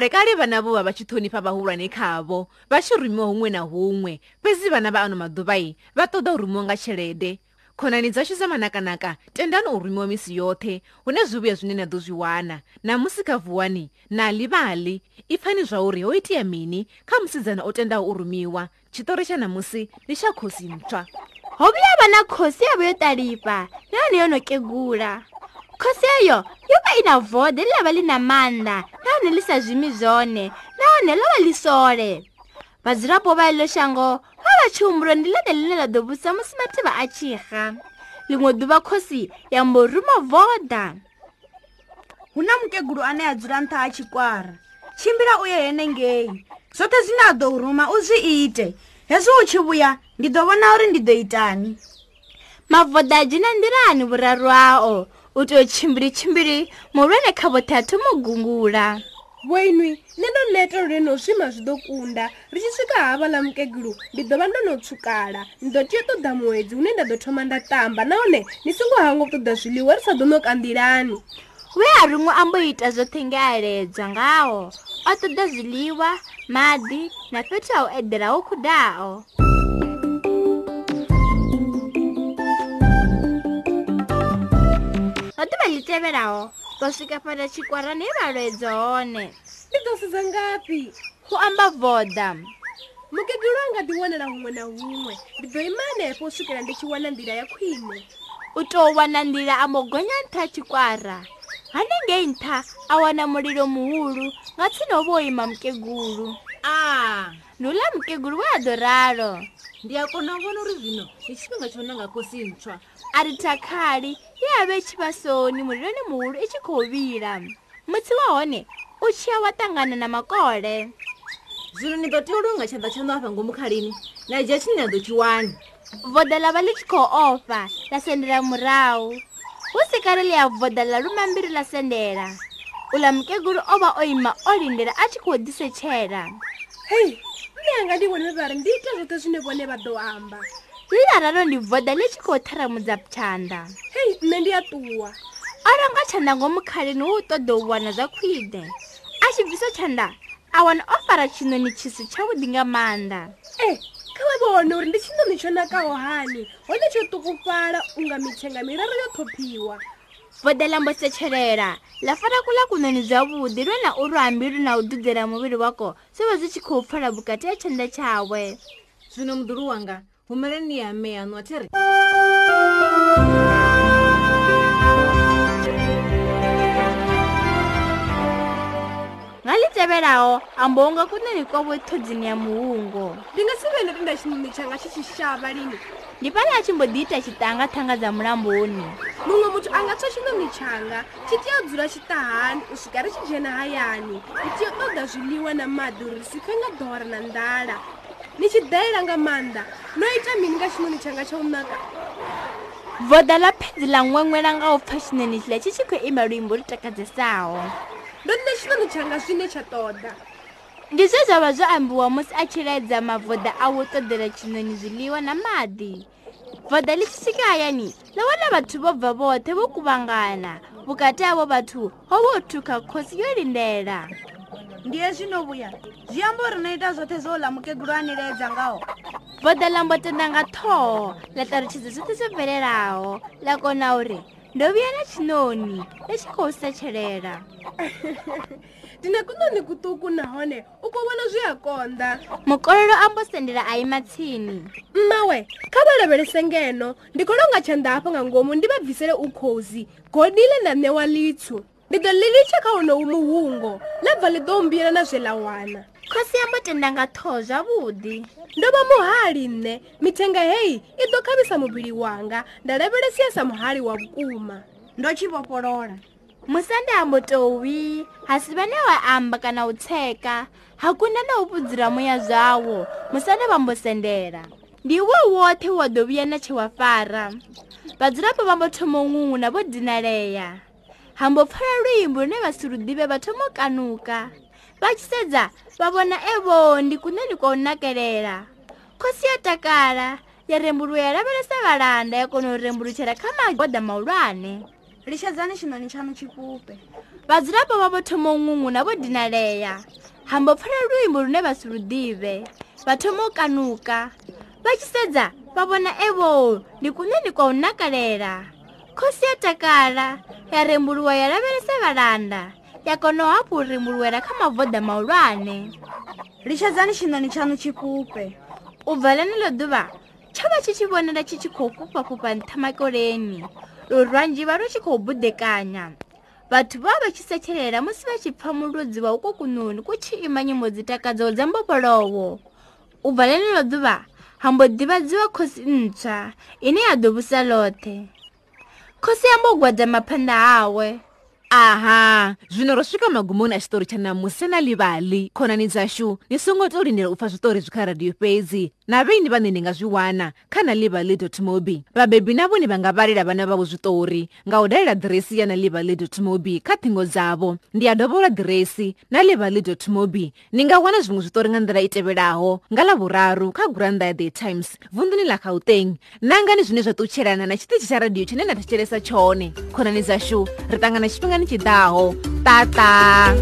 mare ka ri vana vo va va xithonipha vahulwani khavo va xi rhumiwa wun'we na wun'we pesi vana va ano madubayi va toda u rhumiwa nga xelede khonani dza xisamanakanaka tendani u rhumiwa misi yothe hu ne zwivuya zwinene do zwi wana na musi ka vuwani na livali i pfhani zwa uri ho itiya mini kha musidzana o tendawo u rhumiwa xitori xa namusi ni xa khosi ntswa ho vuya va na khosi yavo yo talipa na yone yo no kegula khosi eyo yo va i na vode li lava li na mandla nahone ḽi sa zwimi zwone nahone ḽo vha ḽi sole vhadzulapo vha iḽo shango vha vha tshihumbulo ndi ḽone ḽine ḽa ḓo vhusa musi mativa a tshixa ḽiṅwe ḓuvha khosi ya mboruma voda hu na mukegulu ane a dzula nṱha ha tshikwara tshimbila u ye henengei zwoṱhe zwine a ḓo ruma u zwi ite hezwi u tshi vhuya ndi ḓo vhona uri ndi ḓo itani mavoda a dzhina nḓilani vhuraru ao u tou tshimbili tshimbili mulwene kha vhothathu mugungula voinwi ni do neto rino swi ma swi do kunda ri xi swika ha vala mukekulu ni do va ndo no tshukala ni do tiya toda muwedzi wu ne nda do thoma nda tamba nahone ni singo hango toda swiliwa ri sa do noka ndilani we a ri n'wi ambo ita zothe nge aledzwa ngawo o toda zwiliwa madi na fethu a wu edela wo khudao vha ḓuvha ḽi tevhelaho vha swika fhala tshikwarani he vha lwedze hone ndi ḓo sedza ngafhi u amba voda mukegulu anga ḓi wanela huṅwe na huṅwe ndi ḓo ima hanefho u swikela ndi tshi wana nḓila ya khwine u tou wana nḓila a mogonya nṱha tshikwara hanengei nṱha a wana mulilo muhulu nga tsini ho vha o ima mukegulu a nuḽa mukegulu we a ḓo ralo ndi a kona u vhona uri zino ndi tshifhinga tsho nanga kosi ntswa a ri takhali ye a vha i tshi vha soni muriloni muhulu i tshi khou vila mutsi wa hone u tshiya wa ṱangana na makole zwino ni ḓo tea ulunga tshanḓa tshanu afha ngomu khalini na dzhia tshini na ḓo tshi wani vodalava ḽi tshi khou ofa ḽa sendela murahu hu si kare ḽi ya vodala lumambiri ḽa sendela uḽa mukegulu o vha o ima o lindela a tshi khou ḓisetshela hei ndi anga ndi vhone vha ri ndi ita zwoṱhe zwine vhone vha ḓo amba liraralo ni voda li tshi khou tharamudza tshanda heyi nṋe ndi a ṱuwa ora nga tshanda ngomu khaleni hu u ṱoḓa u wana zwa khwine a tshi bviso tshanda a wana o fara tshinoni tshisi tshavhuḓi nga maanḓa e kha vha vhone uri ndi tshinoni tsho nakaho hani hone tsho ṱukufala u nga mithenga miraro yo ṱhophiwa voda lambo setshelela ḽa fara kula kunoni zwavhuḓi lwe na uru hambilu na u dudzela muvhili wako sivha zwi tshi khou pfala vhukati ya tshanda tshawe zwino muḓulu wanga pfumeleni ya meya notiri ngalitevelaho ambonga kuneni kwavo thodzini ya muhungo ndi nga sivene tinda ximumi changa xi xi xava lini ndi pale a ximbo dita xitanga thanga dza mulamboni mumwe muthu a nga tswa ximumi changa xi tiya dzula xitahani u swika ri xi jena hayani i tiya toda zwiliwa na madi risi fenga dora na ndala ni tshi dalela nga maanḓa no ita mini nga tshinoni tshanga tsha u naka voda ḽa phedzi ḽa ṅweṅwela nga u pfha tshinoni tshila tshi tshi khou ima luimbo lu takadzesaho ndo nda tshinoni tshanga zwine tsha ṱoḓa ndi zwe zwa vha zwo ambiwa musi a tshi laedza mavoda a wo ṱoḓela tshinoni zwiḽiwa na maḓi voda ḽi tshi swika hayani ḽo wana vhathu vho bva vhoṱhe vho kuvhangana vhukati havho vhathu ho vho thuka khosi yo lindela ndiye zvinovuya zviyambo rinoita zvote zvoulamuke gurwani reedza ngawo bodalambotendanga thoho lataruchidza zvote zvobvererawo lakona uri ndovuya nechinoni lechikousechelela ndine kunoni kutuku nahone ukovona zvihakonda mukorero ambosendera aima tsini mmawe kha valevelese ngeno ndikolonga chandapa ngangomu ndivabvisele ukhozi godile na newa litsu ndido liliche kha wona wu muhungo labva li do mbila na zwilawana khosi ya matendanga tho zwavhuḓi ndo vha muhali nṋe mithenga heyi i do khavisa muvili wanga nda lavhelesiesa muhali wa vhukuma ndo tshi vhofholola musande ha motowi ha si vhane wa amba kana u tsheka ha kunda na u vhudzira muya zwawo musande vha mbosendela ndi iwe woṱhe wa ḓo vhuya na tshe wa fara vhadzulapo vha mbo thomo ṅuṅuna vho dinalea hambo pfala luimbo lune vha si lu ḓivhe vha thoma kanuka vha tshi sedza vha vhona evo ndi kune ndi kwa u nakelela khosi ya takala ya rembuluwa ya lavhelesa vhalanda ya kona u rembulutshela kha magoda mahulwane litshedzani tshinoni tshanu tshifhufhe vhadzulapo vha vho thoma u ṅuṅuna vho dinalea hambo pfala luimbo lune vha si lu ḓivhe vha thoma u kanuka vha tshi sedza vha vhona evo ndi kune ni kwa u nakalela khosi ya takala ya rembuluwa ya lavhelesa vhalanda ya kona u hapu u rembuluwela kha mavoda mahulwane litshedzani tshinoni tshanu tshi fhufhe u bvaleni ḽo ḓuvha tsho vha tshi tshi vhonela tshi tshi khou fhufhafhufha nṱha makoleni lurwanji vha lu tshi khou budekanya vhathu vha vha tshi setshelela musi vha tshi pfa muludzi wa ukokunoni ku tshi ima nyimbo dzitakadzo dza mbopolowo u bvaleni ḽo ḓuvha ha mbo ḓivhadziwa khosi ntswa ine ya ḓo vhusa ḽoṱhe khosi yambo gwadama phanda hawe aha zvino ro svika magumoni a xitori xa namusi na livali khonani dzaxu ni songo to lindela u pfa switori byi kha radiyo fezi na vini vane ni nga swi wana kha na livali mobi vabebi na voni va nga valela vana va vo switori nga u dalela diresi ya na livali mobi kha thingo dzavo ndi ya dovola diresi na livali mobi ni nga wana zvin'we switori nga ndlela i tevelaho nga lavuraru kha guranda ya the times vundzuni la gauteng nangani zvine zva tutxhelana na xitichi xa radiyo xine na tixhelesa xone khonani dzaxu ri tangana xipfinga 祈祷，Tata。